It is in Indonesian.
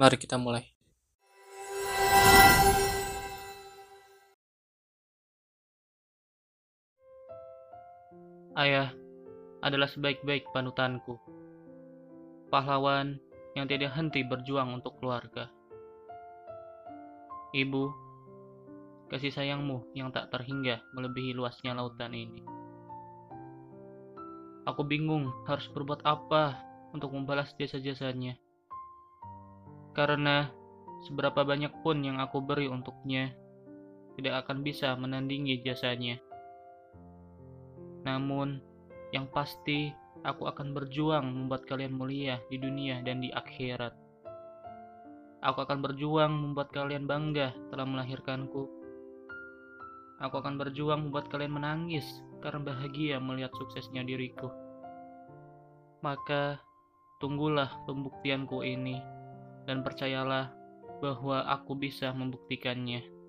Mari kita mulai. Ayah adalah sebaik-baik panutanku. Pahlawan yang tidak henti berjuang untuk keluarga. Ibu, kasih sayangmu yang tak terhingga melebihi luasnya lautan ini. Aku bingung harus berbuat apa untuk membalas jasa-jasanya. Karena seberapa banyak pun yang aku beri untuknya, tidak akan bisa menandingi jasanya. Namun, yang pasti aku akan berjuang membuat kalian mulia di dunia dan di akhirat. Aku akan berjuang membuat kalian bangga telah melahirkanku. Aku akan berjuang membuat kalian menangis karena bahagia melihat suksesnya diriku. Maka, tunggulah pembuktianku ini dan percayalah bahwa aku bisa membuktikannya.